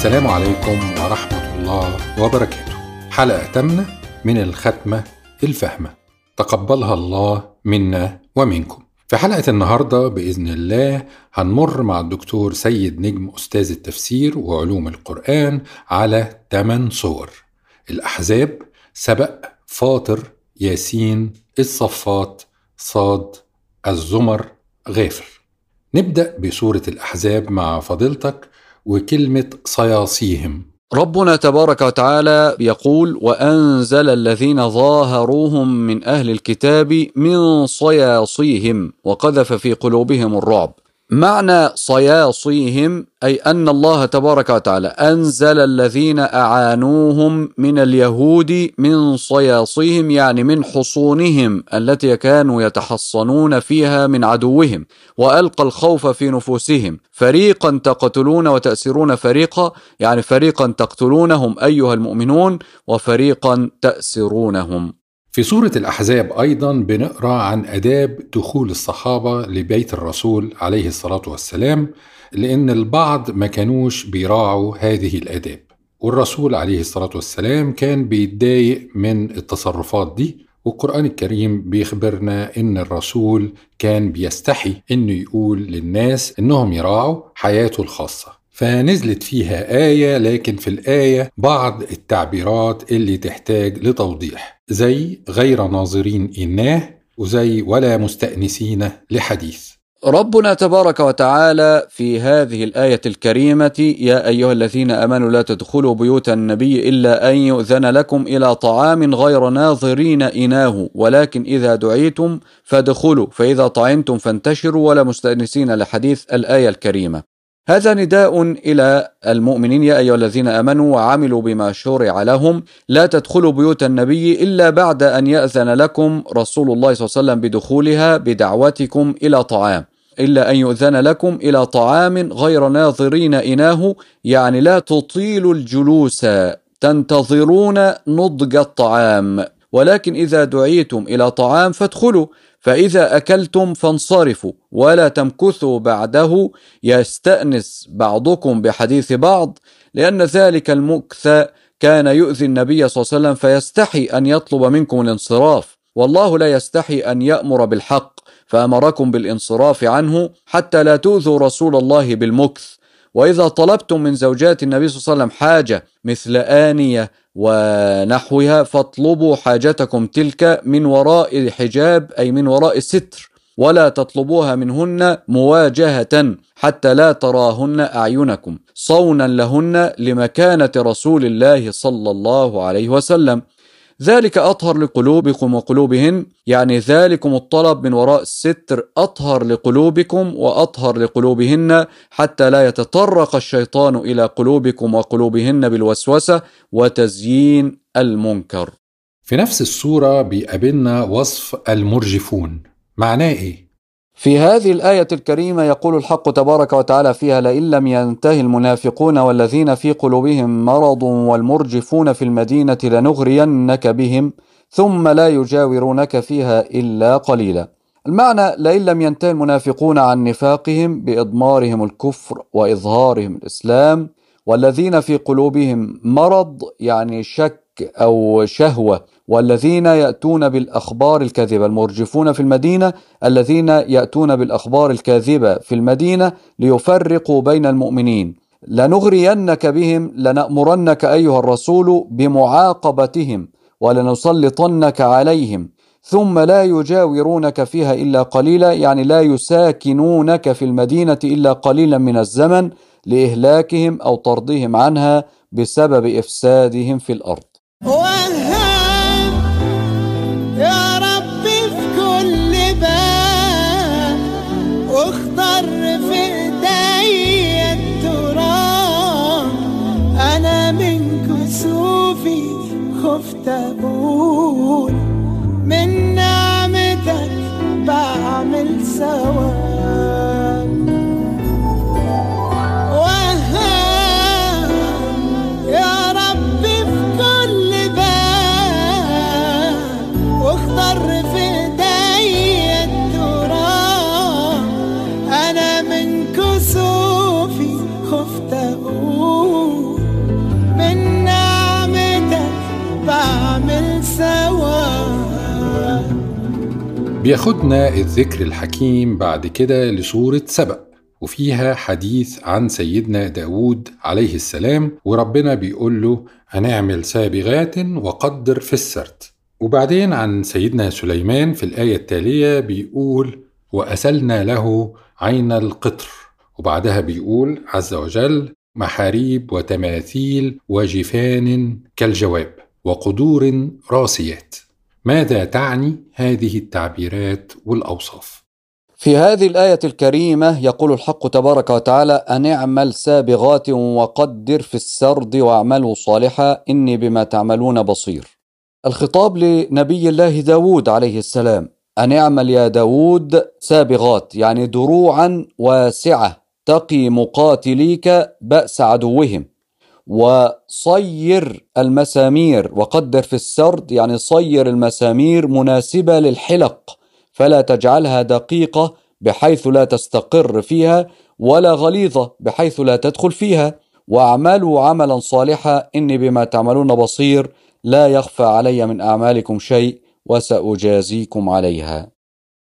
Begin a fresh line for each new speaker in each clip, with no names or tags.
السلام عليكم ورحمة الله وبركاته. حلقة تامنة من الختمة الفهمة. تقبلها الله منا ومنكم. في حلقة النهاردة بإذن الله هنمر مع الدكتور سيد نجم أستاذ التفسير وعلوم القرآن على 8 صور. الأحزاب سبق فاطر ياسين الصفات صاد الزمر غافر. نبدأ بسورة الأحزاب مع فضيلتك وكلمة صياصيهم.
ربنا تبارك وتعالى يقول وأنزل الذين ظاهروهم من أهل الكتاب من صياصيهم وقذف في قلوبهم الرعب. معنى صياصيهم أي أن الله تبارك وتعالى أنزل الذين أعانوهم من اليهود من صياصيهم يعني من حصونهم التي كانوا يتحصنون فيها من عدوهم وألقى الخوف في نفوسهم. فريقا تقتلون وتأسرون فريقا يعني فريقا تقتلونهم أيها المؤمنون وفريقا تأسرونهم.
في سورة الأحزاب أيضا بنقرأ عن أداب دخول الصحابة لبيت الرسول عليه الصلاة والسلام لأن البعض ما كانوش بيراعوا هذه الأداب. والرسول عليه الصلاة والسلام كان بيتضايق من التصرفات دي والقرآن الكريم بيخبرنا إن الرسول كان بيستحي إنه يقول للناس إنهم يراعوا حياته الخاصة. فنزلت فيها آية لكن في الآية بعض التعبيرات اللي تحتاج لتوضيح زي غير ناظرين إناه وزي ولا مستأنسين لحديث.
ربنا تبارك وتعالى في هذه الآية الكريمة يا أيها الذين آمنوا لا تدخلوا بيوت النبي إلا أن يؤذن لكم إلى طعام غير ناظرين إناه ولكن إذا دعيتم فادخلوا فإذا طعمتم فانتشروا ولا مستأنسين لحديث الآية الكريمة. هذا نداء إلى المؤمنين يا أيها الذين آمنوا وعملوا بما شرع لهم. لا تدخلوا بيوت النبي إلا بعد أن يأذن لكم رسول الله صلى الله عليه وسلم بدخولها بدعوتكم إلى طعام. إلا أن يؤذن لكم إلى طعام غير ناظرين إناه. يعني لا تطيلوا الجلوس تنتظرون نضج الطعام. ولكن إذا دعيتم إلى طعام فادخلوا. فإذا أكلتم فانصرفوا ولا تمكثوا بعده يستأنس بعضكم بحديث بعض لأن ذلك المكث كان يؤذي النبي صلى الله عليه وسلم فيستحي أن يطلب منكم الانصراف. والله لا يستحي أن يأمر بالحق فأمركم بالانصراف عنه حتى لا تؤذوا رسول الله بالمكث. وإذا طلبتم من زوجات النبي صلى الله عليه وسلم حاجة مثل آنية ونحوها فاطلبوا حاجتكم تلك من وراء حجاب أي من وراء ستر ولا تطلبوها منهن مواجهة حتى لا تراهن أعينكم صونا لهن لمكانة رسول الله صلى الله عليه وسلم. ذلك أطهر لقلوبكم وقلوبهن يعني ذلكم الطلب من وراء الستر أطهر لقلوبكم وأطهر لقلوبهن حتى لا يتطرق الشيطان إلى قلوبكم وقلوبهن بالوسوسة وتزيين المنكر
في نفس السورة بيقابلنا وصف المرجفون معناه إيه؟
في هذه الآية الكريمة يقول الحق تبارك وتعالى فيها لئن لم ينتهي المنافقون والذين في قلوبهم مرض والمرجفون في المدينة لنغرينك بهم ثم لا يجاورونك فيها إلا قليلا. المعنى لئن لم ينتهي المنافقون عن نفاقهم بإضمارهم الكفر وإظهارهم الإسلام والذين في قلوبهم مرض يعني شك أو شهوة والذين يأتون بالأخبار الكاذبة المرجفون في المدينة الذين يأتون بالأخبار الكاذبة في المدينة ليفرقوا بين المؤمنين. لنغرينك بهم لنأمرنك أيها الرسول بمعاقبتهم ولنسلطنك عليهم. ثم لا يجاورونك فيها إلا قليلا يعني لا يساكنونك في المدينة إلا قليلا من الزمن لإهلاكهم أو طردهم عنها بسبب إفسادهم في الأرض.
خفت أقول من نعمتك بعمل ثواب
بياخدنا الذكر الحكيم بعد كده لسورة سبأ وفيها حديث عن سيدنا داود عليه السلام وربنا بيقول له هنعمل سابغات وقدر في السرد. وبعدين عن سيدنا سليمان في الآية التالية بيقول وأسلنا له عين القطر. وبعدها بيقول عز وجل محاريب وتماثيل وجفان كالجواب وقدور راسيات. ماذا تعني هذه التعبيرات والأوصاف؟
في هذه الآية الكريمة يقول الحق تبارك وتعالى أن اعمل سابغات وقدر في السرد واعملوا صالحا إني بما تعملون بصير الخطاب لنبي الله داود عليه السلام أن اعمل يا داود سابغات يعني دروعا واسعة تقي مقاتليك بأس عدوهم وصير المسامير وقدر في السرد يعني صير المسامير مناسبة للحلق فلا تجعلها دقيقة بحيث لا تستقر فيها ولا غليظة بحيث لا تدخل فيها. واعملوا عملا صالحا إني بما تعملون بصير لا يخفى علي من أعمالكم شيء وسأجازيكم عليها.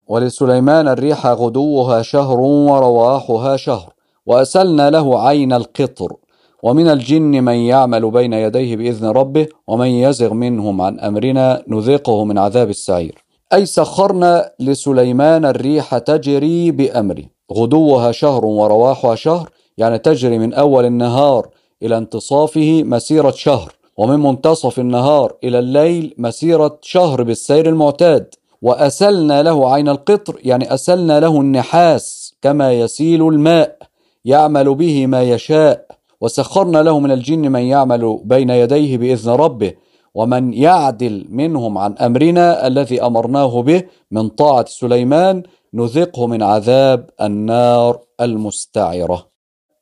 ولسليمان الريح غدوها شهر ورواحها شهر وأسلنا له عين القطر. ومن الجن من يعمل بين يديه بإذن ربه ومن يزغ منهم عن أمرنا نذيقه من عذاب السعير. أي سخرنا لسليمان الريح تجري بأمره. غدوها شهر ورواحها شهر يعني تجري من أول النهار إلى انتصافه مسيرة شهر ومن منتصف النهار إلى الليل مسيرة شهر بالسير المعتاد. وأسلنا له عين القطر يعني أسلنا له النحاس كما يسيل الماء يعمل به ما يشاء. وسخرنا له من الجن من يعمل بين يديه بإذن ربه ومن يعدل منهم عن أمرنا الذي أمرناه به من طاعة سليمان نذقه من عذاب النار المستعرة.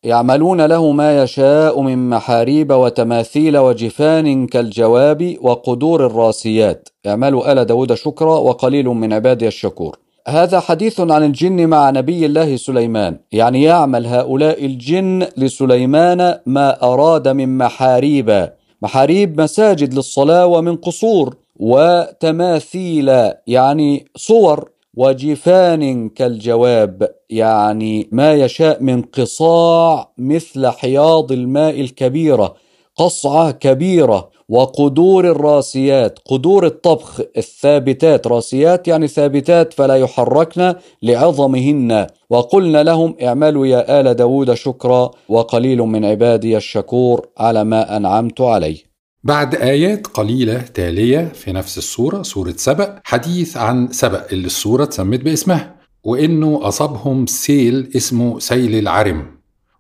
يعملون له ما يشاء من محاريب وتماثيل وجفان كالجواب وقدور الراسيات. اعملوا آل داود شكرا وقليل من عبادي الشكور. هذا حديث عن الجن مع نبي الله سليمان. يعني يعمل هؤلاء الجن لسليمان ما أراد من محاريب. محاريب مساجد للصلاة ومن قصور وتماثيل يعني صور وجفان كالجواب. يعني ما يشاء من قصاع مثل حياض الماء الكبيرة قصعة كبيرة. وقدور الراسيات قدور الطبخ الثابتات. راسيات يعني ثابتات فلا يحركن لعظمهن. وقلنا لهم اعملوا يا آل داود شكرا وقليل من عبادي الشكور على ما أنعمت عليه.
بعد آيات قليلة تالية في نفس السورة سورة سبأ حديث عن سبأ اللي السورة تسمت باسمها وإنه أصابهم سيل اسمه سيل العرم.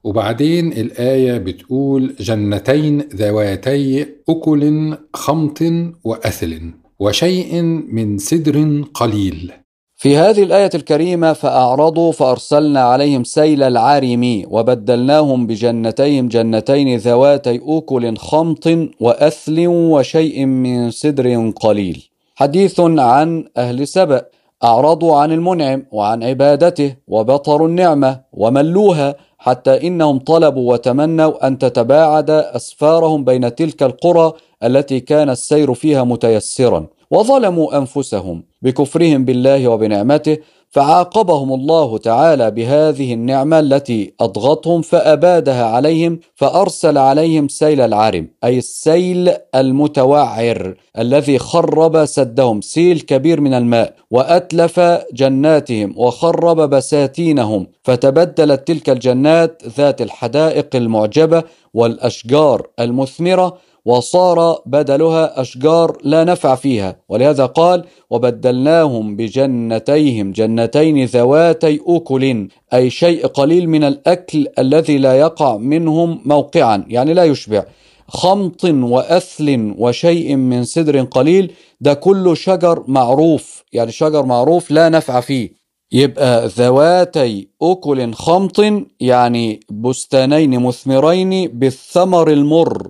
وبعدين الآية بتقول جنتين ذواتي أكل خمط وأثل وشيء من سدر قليل.
في هذه الآية الكريمة فأعرضوا فأرسلنا عليهم سيل العارم وبدلناهم بجنتيهم جنتين ذواتي أكل خمط وأثل وشيء من سدر قليل. حديث عن أهل سبأ. أعرضوا عن المنعم وعن عبادته وبطروا النعمة وملوها حتى إنهم طلبوا وتمنوا أن تتباعد أسفارهم بين تلك القرى التي كان السير فيها متيسرا وظلموا أنفسهم بكفرهم بالله وبنعمته فعاقبهم الله تعالى بهذه النعمة التي أطغتهم فأبادها عليهم فأرسل عليهم سيل العرم أي السيل المتوعر الذي خرب سدهم سيل كبير من الماء وأتلف جناتهم وخرب بساتينهم فتبدلت تلك الجنات ذات الحدائق المعجبة والأشجار المثمرة وصار بدلها أشجار لا نفع فيها. ولهذا قال وبدلناهم بجنتيهم جنتين ذواتي أكل أي شيء قليل من الأكل الذي لا يقع منهم موقعا. يعني لا يشبع. خمط وأثل وشيء من سدر قليل ده كله شجر معروف. يعني شجر معروف لا نفع فيه. يبقى ذواتي أكل خمط يعني بستانين مثمرين بالثمر المر.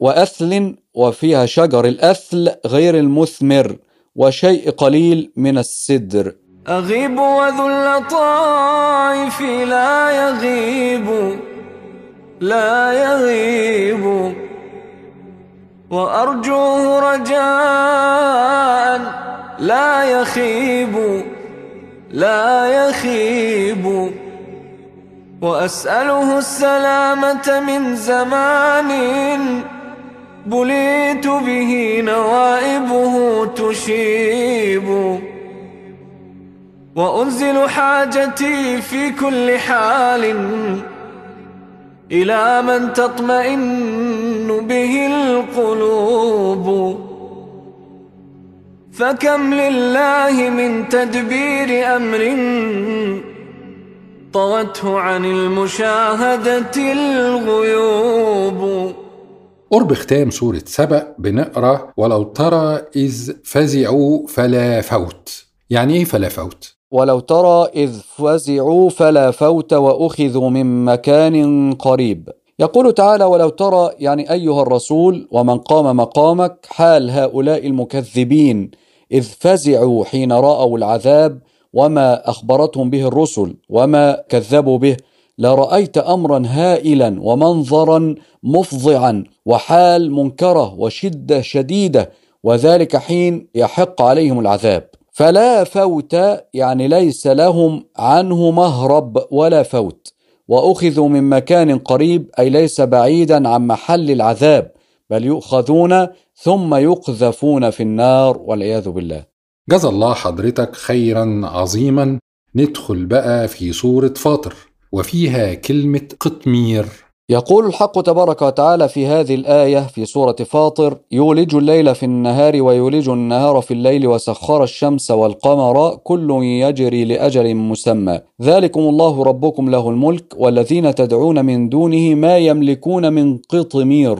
وأثل وفيها شجر الأثل غير المثمر وشيء قليل من السدر.
أغيب وذو اللطائف لا يغيب لا يغيب. وأرجوه رجاء لا يخيب لا يخيب. وأسأله السلامة من زمان بليت به نوائبه تشيب. وأنزل حاجتي في كل حال إلى من تطمئن به القلوب. فكم لله من تدبير أمر طوته عن المشاهدة الغيوب.
قرب ختام سورة سبأ بنقرأ ولو ترى إذ فزعوا فلا فوت يعني إيه فلا فوت؟
ولو ترى إذ فزعوا فلا فوت وأخذوا من مكان قريب يقول تعالى ولو ترى يعني أيها الرسول ومن قام مقامك حال هؤلاء المكذبين إذ فزعوا حين رأوا العذاب وما أخبرتهم به الرسل وما كذبوا به لرأيت أمرا هائلا ومنظرا مفظعا وحال منكرة وشدة شديدة وذلك حين يحق عليهم العذاب. فلا فوت يعني ليس لهم عنه مهرب ولا فوت. وأخذوا من مكان قريب أي ليس بعيدا عن محل العذاب بل يؤخذون ثم يقذفون في النار والعياذ بالله.
جزا الله حضرتك خيرا عظيما. ندخل بقى في سورة فاطر. وفيها كلمة قطمير.
يقول الحق تبارك وتعالى في هذه الآية في سورة فاطر يولج الليل في النهار ويولج النهار في الليل وسخر الشمس والقمر كل يجري لأجل مسمى. ذلكم الله ربكم له الملك والذين تدعون من دونه ما يملكون من قطمير.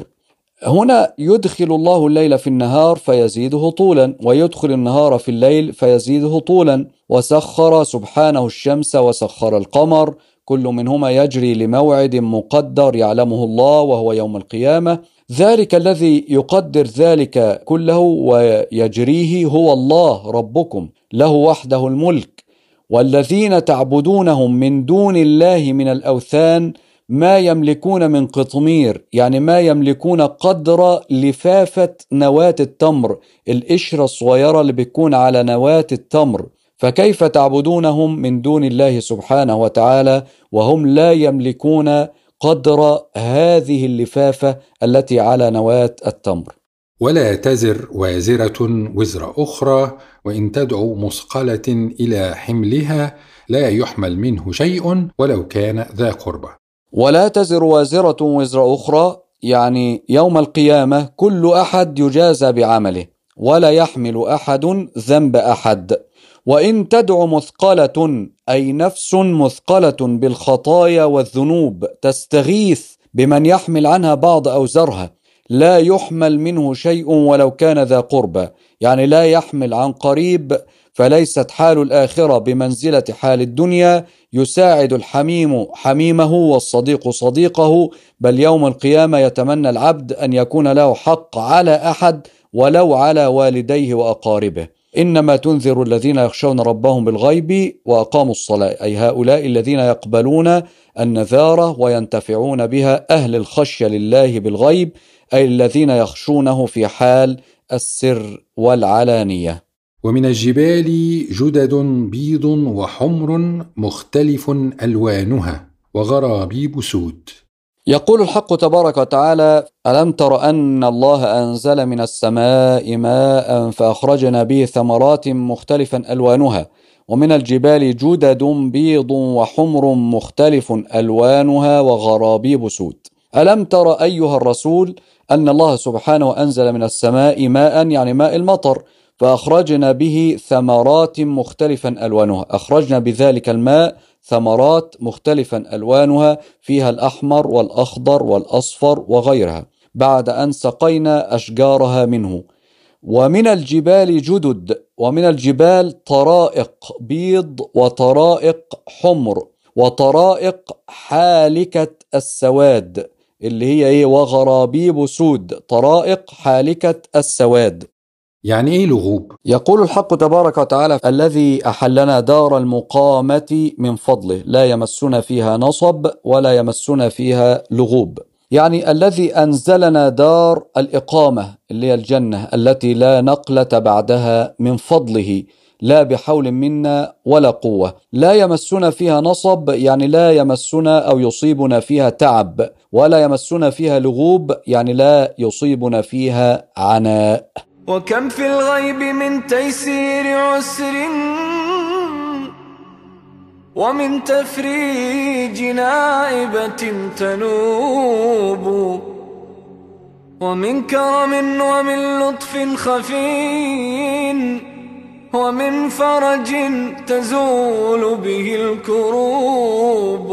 هنا يدخل الله الليل في النهار فيزيده طولا ويدخل النهار في الليل فيزيده طولا. وسخر سبحانه الشمس وسخر القمر كل منهما يجري لموعد مقدر يعلمه الله وهو يوم القيامة. ذلك الذي يقدر ذلك كله ويجريه هو الله ربكم له وحده الملك. والذين تعبدونهم من دون الله من الأوثان ما يملكون من قطمير يعني ما يملكون قدر لفافة نواة التمر القشرة الصغيرة اللي بتكون على نواة التمر. فكيف تعبدونهم من دون الله سبحانه وتعالى وهم لا يملكون قدر هذه اللفافة التي على نواة التمر؟
ولا تزر وازرة وزر أخرى وإن تدعو مثقلة إلى حملها لا يحمل منه شيء ولو كان ذا قربى.
ولا تزر وازرة وزر أخرى يعني يوم القيامة كل أحد يجازى بعمله ولا يحمل أحد ذنب أحد. وإن تدع مثقلة أي نفس مثقلة بالخطايا والذنوب تستغيث بمن يحمل عنها بعض أوزرها لا يحمل منه شيء ولو كان ذا قربى يعني لا يحمل عن قريب فليست حال الآخرة بمنزلة حال الدنيا. يساعد الحميم حميمه والصديق صديقه. بل يوم القيامة يتمنى العبد أن يكون له حق على أحد ولو على والديه وأقاربه. إنما تنذر الذين يخشون ربهم بالغيب وأقاموا الصلاة أي هؤلاء الذين يقبلون النذارة وينتفعون بها أهل الخشية لله بالغيب أي الذين يخشونه في حال السر والعلانية.
ومن الجبال جدد بيض وحمر مختلف ألوانها وغرابيب سود.
يقول الحق تبارك وتعالى ألم تر أن الله أنزل من السماء ماء فأخرجنا به ثمرات مختلفا ألوانها ومن الجبال جدد بيض وحمر مختلف ألوانها وغرابيب سود. ألم تر أيها الرسول أن الله سبحانه أنزل من السماء ماء يعني ماء المطر فأخرجنا به ثمرات مختلفا ألوانها أخرجنا بذلك الماء ثمرات مختلفا ألوانها فيها الأحمر والأخضر والأصفر وغيرها بعد أن سقينا أشجارها منه. ومن الجبال جدد ومن الجبال طرائق بيض وطرائق حمر وطرائق حالكة السواد اللي هي إيه؟ وغرابيب سود طرائق حالكة السواد.
يعني إيه لغوب؟
يقول الحق تبارك وتعالى الذي أحلنا دار المقامة من فضله لا يمسنا فيها نصب ولا يمسنا فيها لغوب. يعني الذي أنزلنا دار الإقامة اللي هي الجنة التي لا نقلة بعدها من فضله لا بحول منا ولا قوة. لا يمسنا فيها نصب يعني لا يمسنا أو يصيبنا فيها تعب ولا يمسنا فيها لغوب يعني لا يصيبنا فيها عناء.
وكم في الغيب من تيسير عسر ومن تفريج نائبة تنوب ومن كرم ومن لطف خفي ومن فرج تزول به الكروب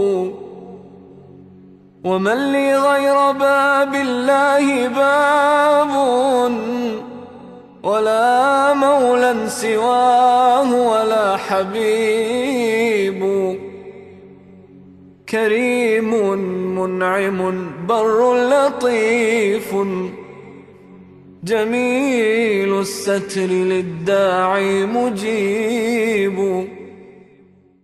ومن لي غير باب الله باب ولا مولى سواه ولا حبيب. كريم منعم بر لطيف. جميل الستر للداعي مجيب.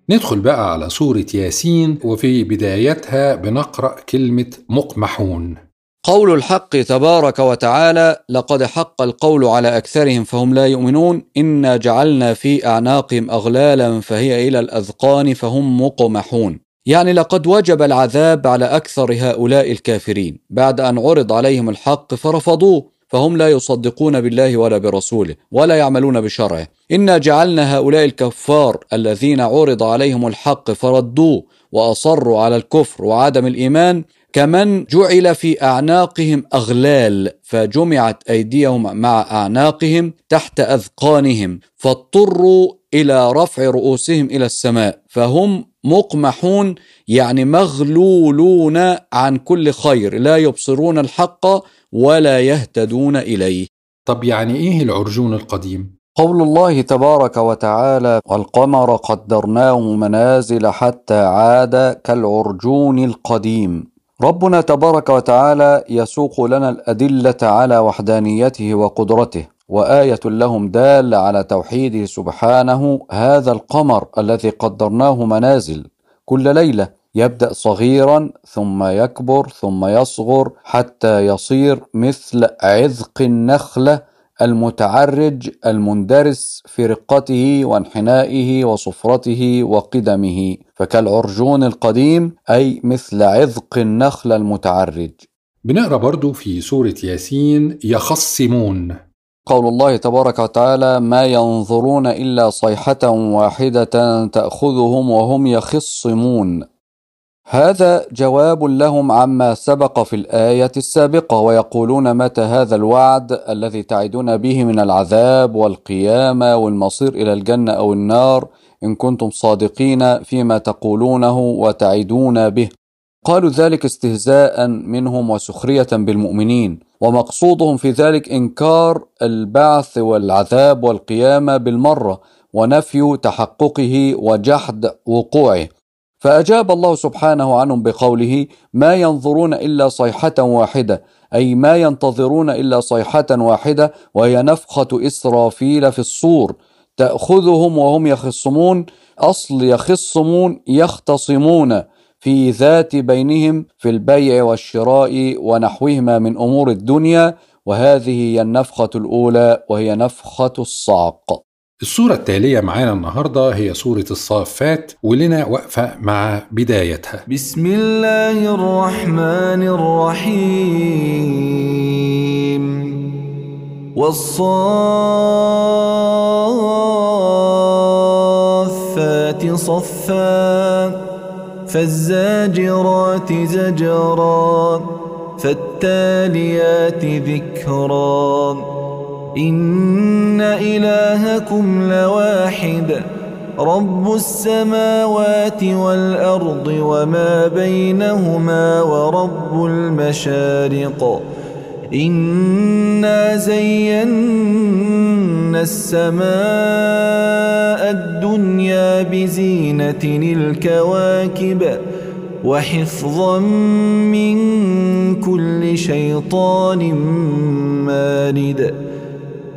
ندخل بقى على سورة ياسين وفي بدايتها بنقرأ كلمة مقمحون.
قول الحق تبارك وتعالى لقد حق القول على أكثرهم فهم لا يؤمنون. إنا جعلنا في أعناقهم أغلالا فهي إلى الأذقان فهم مقمحون. يعني لقد وجب العذاب على أكثر هؤلاء الكافرين. بعد أن عرض عليهم الحق فرفضوه فهم لا يصدقون بالله ولا برسوله ولا يعملون بشرعه. إنا جعلنا هؤلاء الكفار الذين عرض عليهم الحق فردوه وأصروا على الكفر وعدم الإيمان كمن جعل في أعناقهم أغلال فجمعت أيديهم مع أعناقهم تحت أذقانهم فاضطروا إلى رفع رؤوسهم إلى السماء فهم مقمحون يعني مغلولون عن كل خير لا يبصرون الحق ولا يهتدون إليه
طب يعني إيه العرجون القديم؟
قول الله تبارك وتعالى والقمر قدرناه منازل حتى عاد كالعرجون القديم ربنا تبارك وتعالى يسوق لنا الأدلة على وحدانيته وقدرته وآية لهم دال على توحيده سبحانه هذا القمر الذي قدرناه منازل. كل ليلة يبدأ صغيرا ثم يكبر ثم يصغر حتى يصير مثل عذق النخلة المتعرج المندرس في رقته وانحنائه وصفرته وقدمه فكالعرجون القديم أي مثل عذق النخل المتعرج.
بنقرأ برضو في سورة ياسين يخصمون.
قول الله تبارك وتعالى ما ينظرون إلا صيحة واحدة تأخذهم وهم يخصمون هذا جواب لهم عما سبق في الآية السابقة ويقولون متى هذا الوعد الذي تعدون به من العذاب والقيامة والمصير إلى الجنة أو النار إن كنتم صادقين فيما تقولونه وتعدون به. قالوا ذلك استهزاء منهم وسخرية بالمؤمنين ومقصودهم في ذلك إنكار البعث والعذاب والقيامة بالمرة ونفي تحققه وجحد وقوعه. فأجاب الله سبحانه عنهم بقوله ما ينظرون إلا صيحة واحدة أي ما ينتظرون إلا صيحة واحدة وهي نفخة إسرافيل في الصور. تأخذهم وهم يخصمون أصل يخصمون يختصمون في ذات بينهم في البيع والشراء ونحوهما من أمور الدنيا وهذه هي النفخة الأولى وهي نفخة الصعق
الصورة التالية معانا النهاردة هي صورة الصافات ولنا وقفة مع بدايتها.
بسم الله الرحمن الرحيم. والصافات صفا فالزاجرات زجرا فالتاليات ذكرا. إن إلهكم لواحد رب السماوات والأرض وما بينهما ورب المشارق إنا زينا السماء الدنيا بزينة الكواكب وحفظا من كل شيطان مارد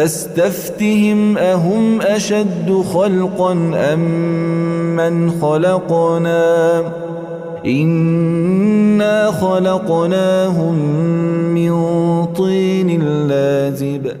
فاستفتهم أهم أشد خلقا أم من خلقنا؟ إنا خلقناهم من طين لازب.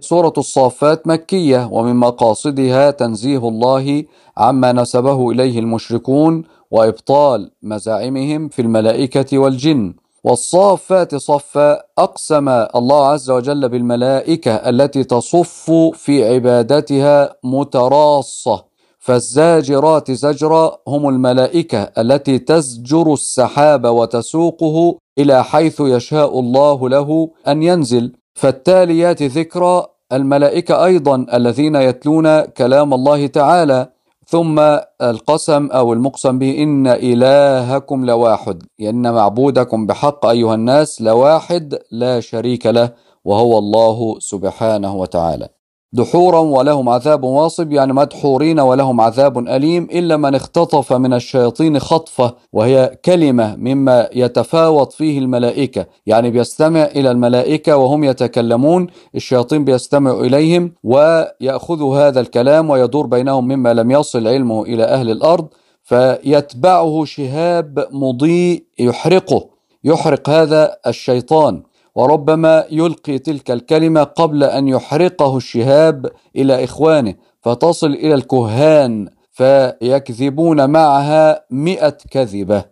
سورة الصافات مكية ومن مقاصدها تنزيه الله عما نسبه إليه المشركون وإبطال مزاعمهم في الملائكة والجن. والصافات صفا أقسم الله عز وجل بالملائكة التي تصف في عبادتها متراصة. فالزاجرات زجرا هم الملائكة التي تزجر السحاب وتسوقه إلى حيث يشاء الله له أن ينزل. فالتاليات ذكرى الملائكة أيضا الذين يتلون كلام الله تعالى. ثم القسم أو المقسم به إن إلهكم لواحد إن معبودكم بحق أيها الناس لواحد لا شريك له وهو الله سبحانه وتعالى. دحورا ولهم عذاب واصب يعني مدحورين ولهم عذاب أليم إلا من اختطف من الشياطين خطفة وهي كلمة مما يتفاوت فيه الملائكة. يعني بيستمع إلى الملائكة وهم يتكلمون الشياطين بيستمع إليهم ويأخذ هذا الكلام ويدور بينهم مما لم يصل علمه إلى أهل الأرض فيتبعه شهاب مضيء يحرقه يحرق هذا الشيطان. وربما يلقي تلك الكلمة قبل أن يحرقه الشهاب إلى إخوانه فتصل إلى الكهان فيكذبون معها مئة كذبة.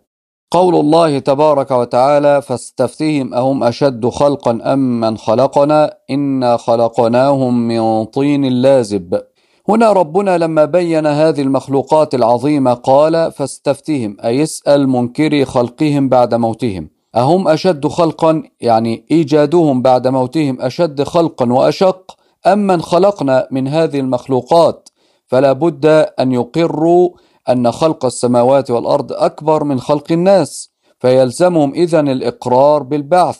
قول الله تبارك وتعالى فاستفتهم أهم أشد خلقا أم من خلقنا؟ إنا خلقناهم من طين لازب. هنا ربنا لما بين هذه المخلوقات العظيمة قال فاستفتهم أي اسأل منكري خلقهم بعد موتهم. أهم أشد خلقا يعني إيجادهم بعد موتهم أشد خلقا وأشق أم من خلقنا من هذه المخلوقات؟ فلا بد أن يقروا أن خلق السماوات والأرض أكبر من خلق الناس فيلزمهم إذن الإقرار بالبعث.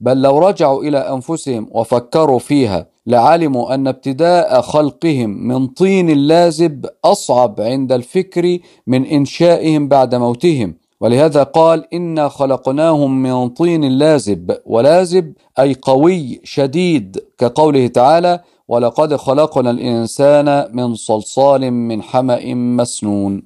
بل لو رجعوا إلى أنفسهم وفكروا فيها لعلموا أن ابتداء خلقهم من طين لازب أصعب عند الفكر من إنشائهم بعد موتهم. ولهذا قال إنا خلقناهم من طين لازب ولازب أي قوي شديد كقوله تعالى ولقد خلقنا الإنسان من صلصال من حمأ مسنون.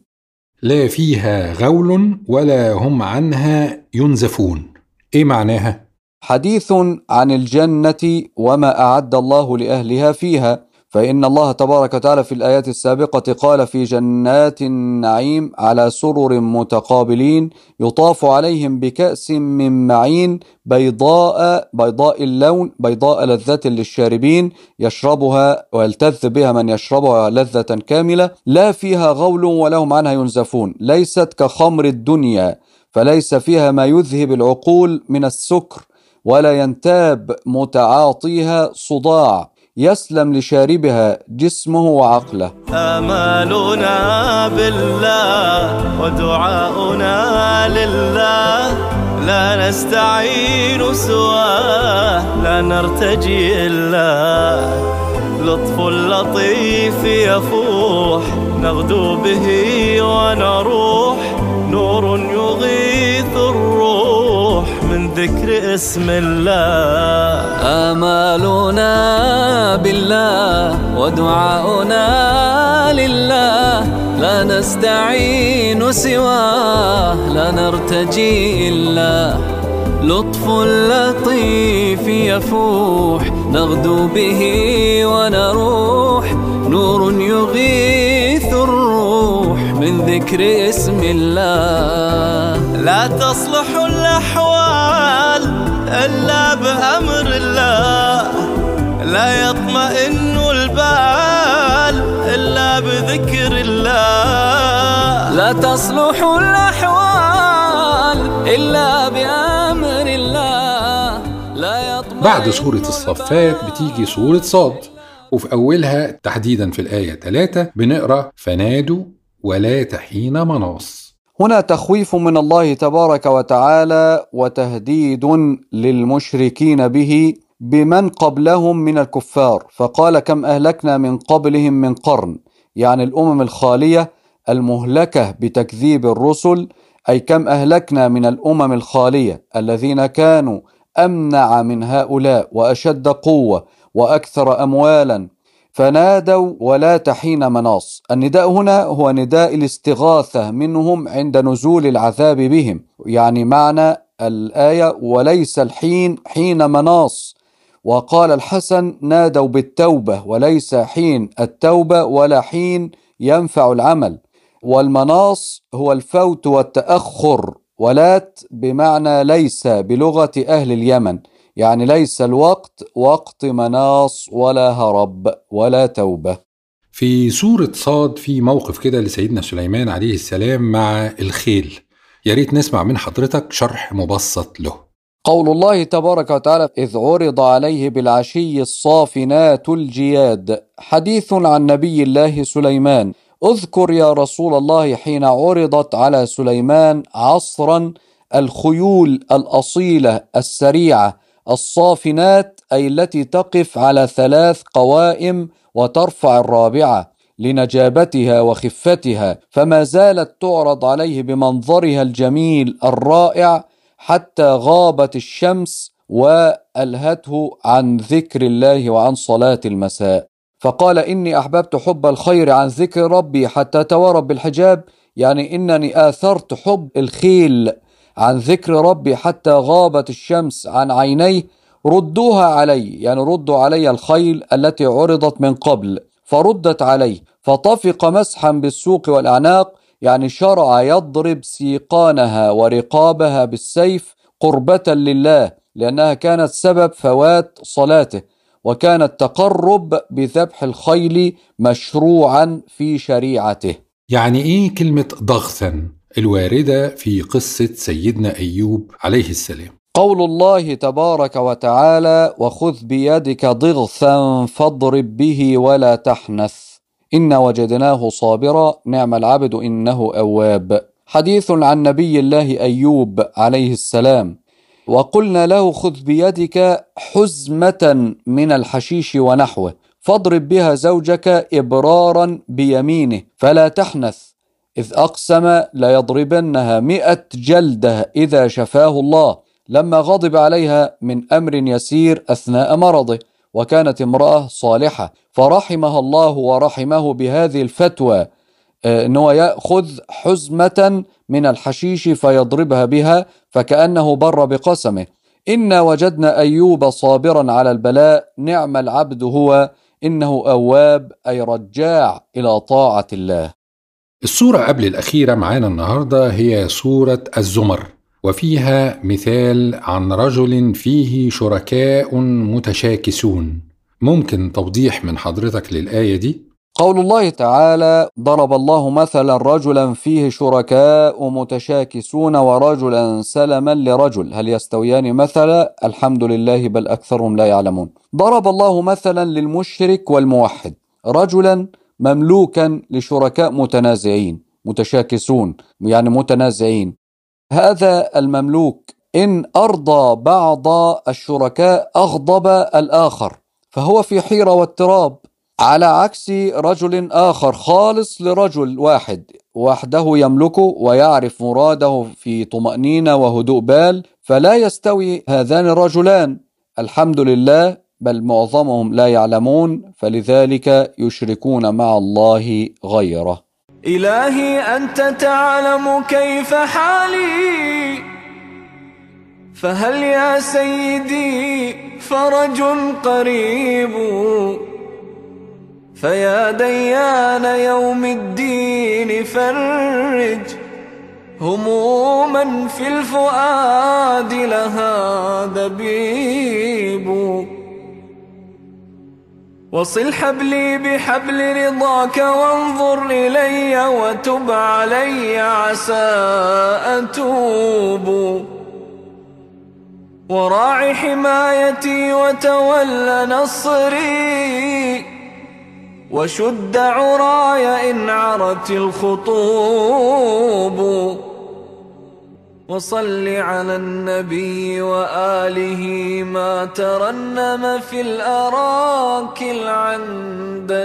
لا فيها غول ولا هم عنها ينزفون. إيه معناها؟
حديث عن الجنة وما أعد الله لأهلها فيها فإن الله تبارك وتعالى في الآيات السابقة قال في جنات النعيم على سرر متقابلين يطاف عليهم بكأس من معين بيضاء بيضاء اللون بيضاء لذة للشاربين يشربها ويلتذ بها من يشربها لذة كاملة لا فيها غول ولهم عنها ينزفون ليست كخمر الدنيا فليس فيها ما يذهب العقول من السكر ولا ينتاب متعاطيها صداع. يسلم لشاربها جسمه وعقله.
آمالنا بالله ودعاؤنا لله. لا نستعين سواه لا نرتجي إلا. لطف اللطيف يفوح نغدو به ونروح. نور من ذكر اسم الله.
آمالنا بالله ودعاؤنا لله. لا نستعين سواه لا نرتجي إلا. لطف اللطيف يفوح نغدو به ونروح. نور يغيث الروح من ذكر اسم الله.
لا تصلح لا يطمئن البال إلا بذكر الله.
لا تصلح الأحوال إلا بأمر الله. لا يطمئن
بعد سورة الصفات بتيجي سورة صاد وفي أولها تحديدا في الآية 3 بنقرأ فنادوا ولا تحين مناص.
هنا تخويف من الله تبارك وتعالى وتهديد للمشركين به بمن قبلهم من الكفار فقال كم أهلكنا من قبلهم من قرن يعني الأمم الخالية المهلكة بتكذيب الرسل أي كم أهلكنا من الأمم الخالية الذين كانوا أمنع من هؤلاء وأشد قوة وأكثر أموالا فنادوا ولا تحين مناص. النداء هنا هو نداء الاستغاثة منهم عند نزول العذاب بهم يعني معنى الآية وليس الحين حين مناص وقال الحسن نادوا بالتوبة وليس حين التوبة ولا حين ينفع العمل. والمناص هو الفوت والتأخر ولات بمعنى ليس بلغة أهل اليمن. يعني ليس الوقت وقت مناص ولا هرب ولا توبة.
في سورة صاد في موقف كده لسيدنا سليمان عليه السلام مع الخيل. يا ريت نسمع من حضرتك شرح مبسط له.
قول الله تبارك وتعالى إذ عرض عليه بالعشي الصافنات الجياد. حديث عن نبي الله سليمان. اذكر يا رسول الله حين عرضت على سليمان عصرا الخيول الأصيلة السريعة. الصافنات أي التي تقف على ثلاث قوائم وترفع الرابعة لنجابتها وخفتها. فما زالت تعرض عليه بمنظرها الجميل الرائع حتى غابت الشمس وألهته عن ذكر الله وعن صلاة المساء. فقال إني أحببت حب الخير عن ذكر ربي حتى توارب بالحجاب يعني إنني آثرت حب الخيل عن ذكر ربي حتى غابت الشمس عن عينيه ردوها علي يعني ردوا علي الخيل التي عرضت من قبل فردت عليه فطفق مسحا بالسوق والأعناق يعني شرع يضرب سيقانها ورقابها بالسيف قربة لله لأنها كانت سبب فوات صلاته وكان التقرب بذبح الخيل مشروعا في شريعته.
يعني إيه كلمة ضغثا الواردة في قصة سيدنا أيوب عليه السلام؟
قول الله تبارك وتعالى وخذ بيدك ضغثا فاضرب به ولا تحنث. إنا وجدناه صابرا نعم العبد إنه أواب. حديث عن نبي الله أيوب عليه السلام. وقلنا له خذ بيدك حزمة من الحشيش ونحوه. فاضرب بها زوجك إبرارا بيمينه فلا تحنث. إذ أقسم ليضربنها مئة جلدة إذا شفاه الله. لما غضب عليها من أمر يسير أثناء مرضه. وكانت امرأة صالحة. فرحمها الله ورحمه بهذه الفتوى أنه يأخذ حزمة من الحشيش فيضربها بها فكأنه بر بقسمه. إنا وجدنا أيوب صابرا على البلاء نعم العبد هو إنه أواب أي رجاع إلى طاعة الله.
الصورة قبل الأخيرة معانا النهاردة هي سورة الزمر. وفيها مثال عن رجل فيه شركاء متشاكسون. ممكن توضيح من حضرتك للآية دي؟
قول الله تعالى ضرب الله مثلا رجلا فيه شركاء متشاكسون ورجلا سلما لرجل. هل يستويان مثلا؟ الحمد لله بل أكثرهم لا يعلمون. ضرب الله مثلا للمشرك والموحد رجلا مملوكا لشركاء متنازعين. متشاكسون يعني متنازعين. هذا المملوك إن أرضى بعض الشركاء أغضب الآخر فهو في حيرة واضطراب. على عكس رجل آخر خالص لرجل واحد وحده يملكه ويعرف مراده في طمأنينة وهدوء بال فلا يستوي هذان الرجلان. الحمد لله بل معظمهم لا يعلمون فلذلك يشركون مع الله غيره.
إلهي أنت تعلم كيف حالي. فهل يا سيدي فرج قريب؟ فيا ديان يوم الدين فرج. هموما في الفؤاد لها دبيب. وصل حبلي بحبل رضاك وانظر إلي وتب علي عسى أتوب. وراعي حمايتي وتول نصري. وشد عراي إن عرت الخطوب. وصل على النبي وآله ما ترنم في الأراك العندليب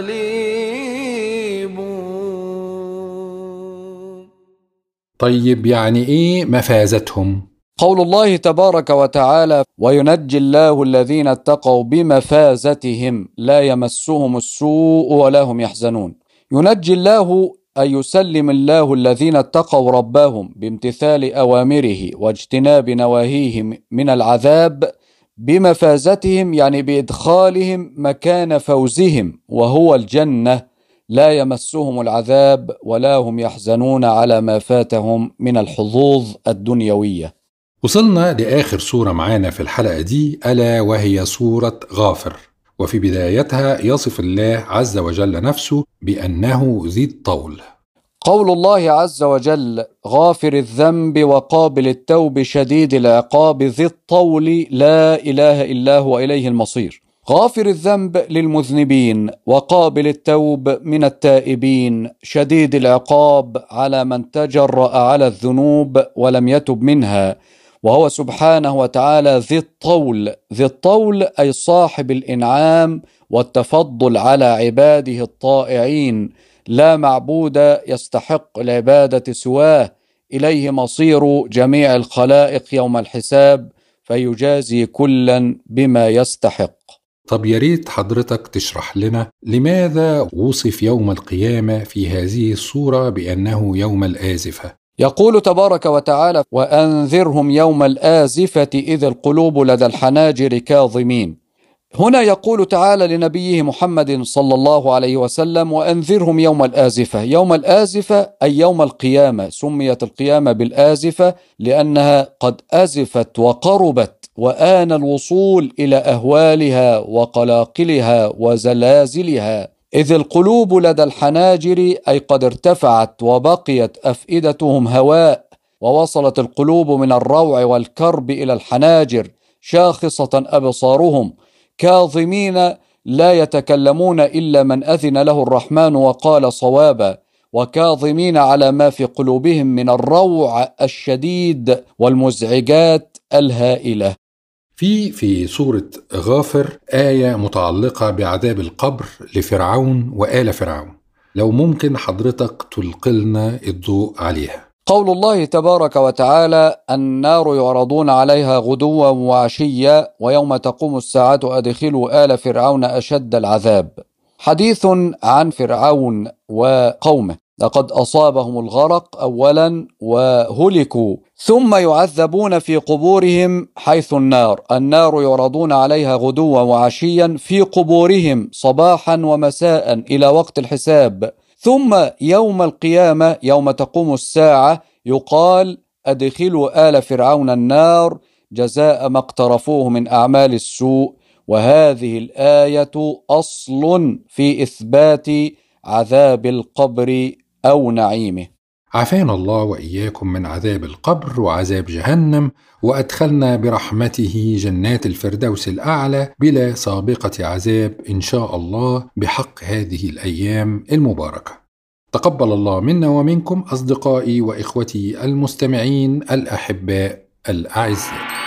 طيب يعني إيه مفازتهم؟
قول الله تبارك وتعالى وينجي الله الذين اتقوا بمفازتهم لا يمسهم السوء ولا هم يحزنون ينجي الله أي يسلم الله الذين اتقوا ربهم بامتثال أوامره واجتناب نواهيه من العذاب بمفازتهم يعني بإدخالهم مكان فوزهم وهو الجنة. لا يمسهم العذاب ولا هم يحزنون على ما فاتهم من الحظوظ الدنيوية.
وصلنا لآخر سورة معانا في الحلقة دي ألا وهي سورة غافر. وفي بدايتها يصف الله عز وجل نفسه بأنه ذي الطول.
قول الله عز وجل غافر الذنب وقابل التوب شديد العقاب ذي الطول لا إله إلا هو إليه المصير. غافر الذنب للمذنبين وقابل التوب من التائبين شديد العقاب على من تجرأ على الذنوب ولم يتب منها. وهو سبحانه وتعالى ذي الطول. ذي الطول أي صاحب الإنعام والتفضل على عباده الطائعين. لا معبود يستحق العبادة سواه. إليه مصير جميع الخلائق يوم الحساب فيجازي كلا بما يستحق.
طب يا ريت حضرتك تشرح لنا لماذا وصف يوم القيامة في هذه الصورة بأنه يوم الآزفة؟
يقول تبارك وتعالى وأنذرهم يوم الآزفة إذ القلوب لدى الحناجر كاظمين هنا يقول تعالى لنبيه محمد صلى الله عليه وسلم وأنذرهم يوم الآزفة يوم الآزفة أي يوم القيامة سميت القيامة بالآزفة لأنها قد أزفت وقربت وآن الوصول إلى أهوالها وقلاقلها وزلازلها. إذ القلوب لدى الحناجر أي قد ارتفعت وبقيت أفئدتهم هواء ووصلت القلوب من الروع والكرب إلى الحناجر شاخصة أبصارهم. كاظمين لا يتكلمون إلا من أذن له الرحمن وقال صوابا. وكاظمين على ما في قلوبهم من الروع الشديد والمزعجات الهائلة.
في في سورة غافر آية متعلقة بعذاب القبر لفرعون وآل فرعون. لو ممكن حضرتك تلقلنا الضوء عليها.
قول الله تبارك وتعالى النار يعرضون عليها غدوا وعشيا ويوم تقوم الساعة أدخلوا آل فرعون أشد العذاب. حديث عن فرعون وقومه. لقد أصابهم الغرق أولا وهلكوا ثم يعذبون في قبورهم حيث النار. النار يعرضون عليها غدوا وعشيا في قبورهم صباحا ومساء إلى وقت الحساب. ثم يوم القيامة يوم تقوم الساعة يقال أدخلوا آل فرعون النار جزاء ما اقترفوه من أعمال السوء. وهذه الآية أصل في إثبات عذاب القبر أو نعيمه.
عافانا الله وإياكم من عذاب القبر وعذاب جهنم وأدخلنا برحمته جنات الفردوس الأعلى بلا سابقة عذاب إن شاء الله بحق هذه الأيام المباركة. تقبل الله منا ومنكم أصدقائي وإخوتي المستمعين الأحباء الأعزاء.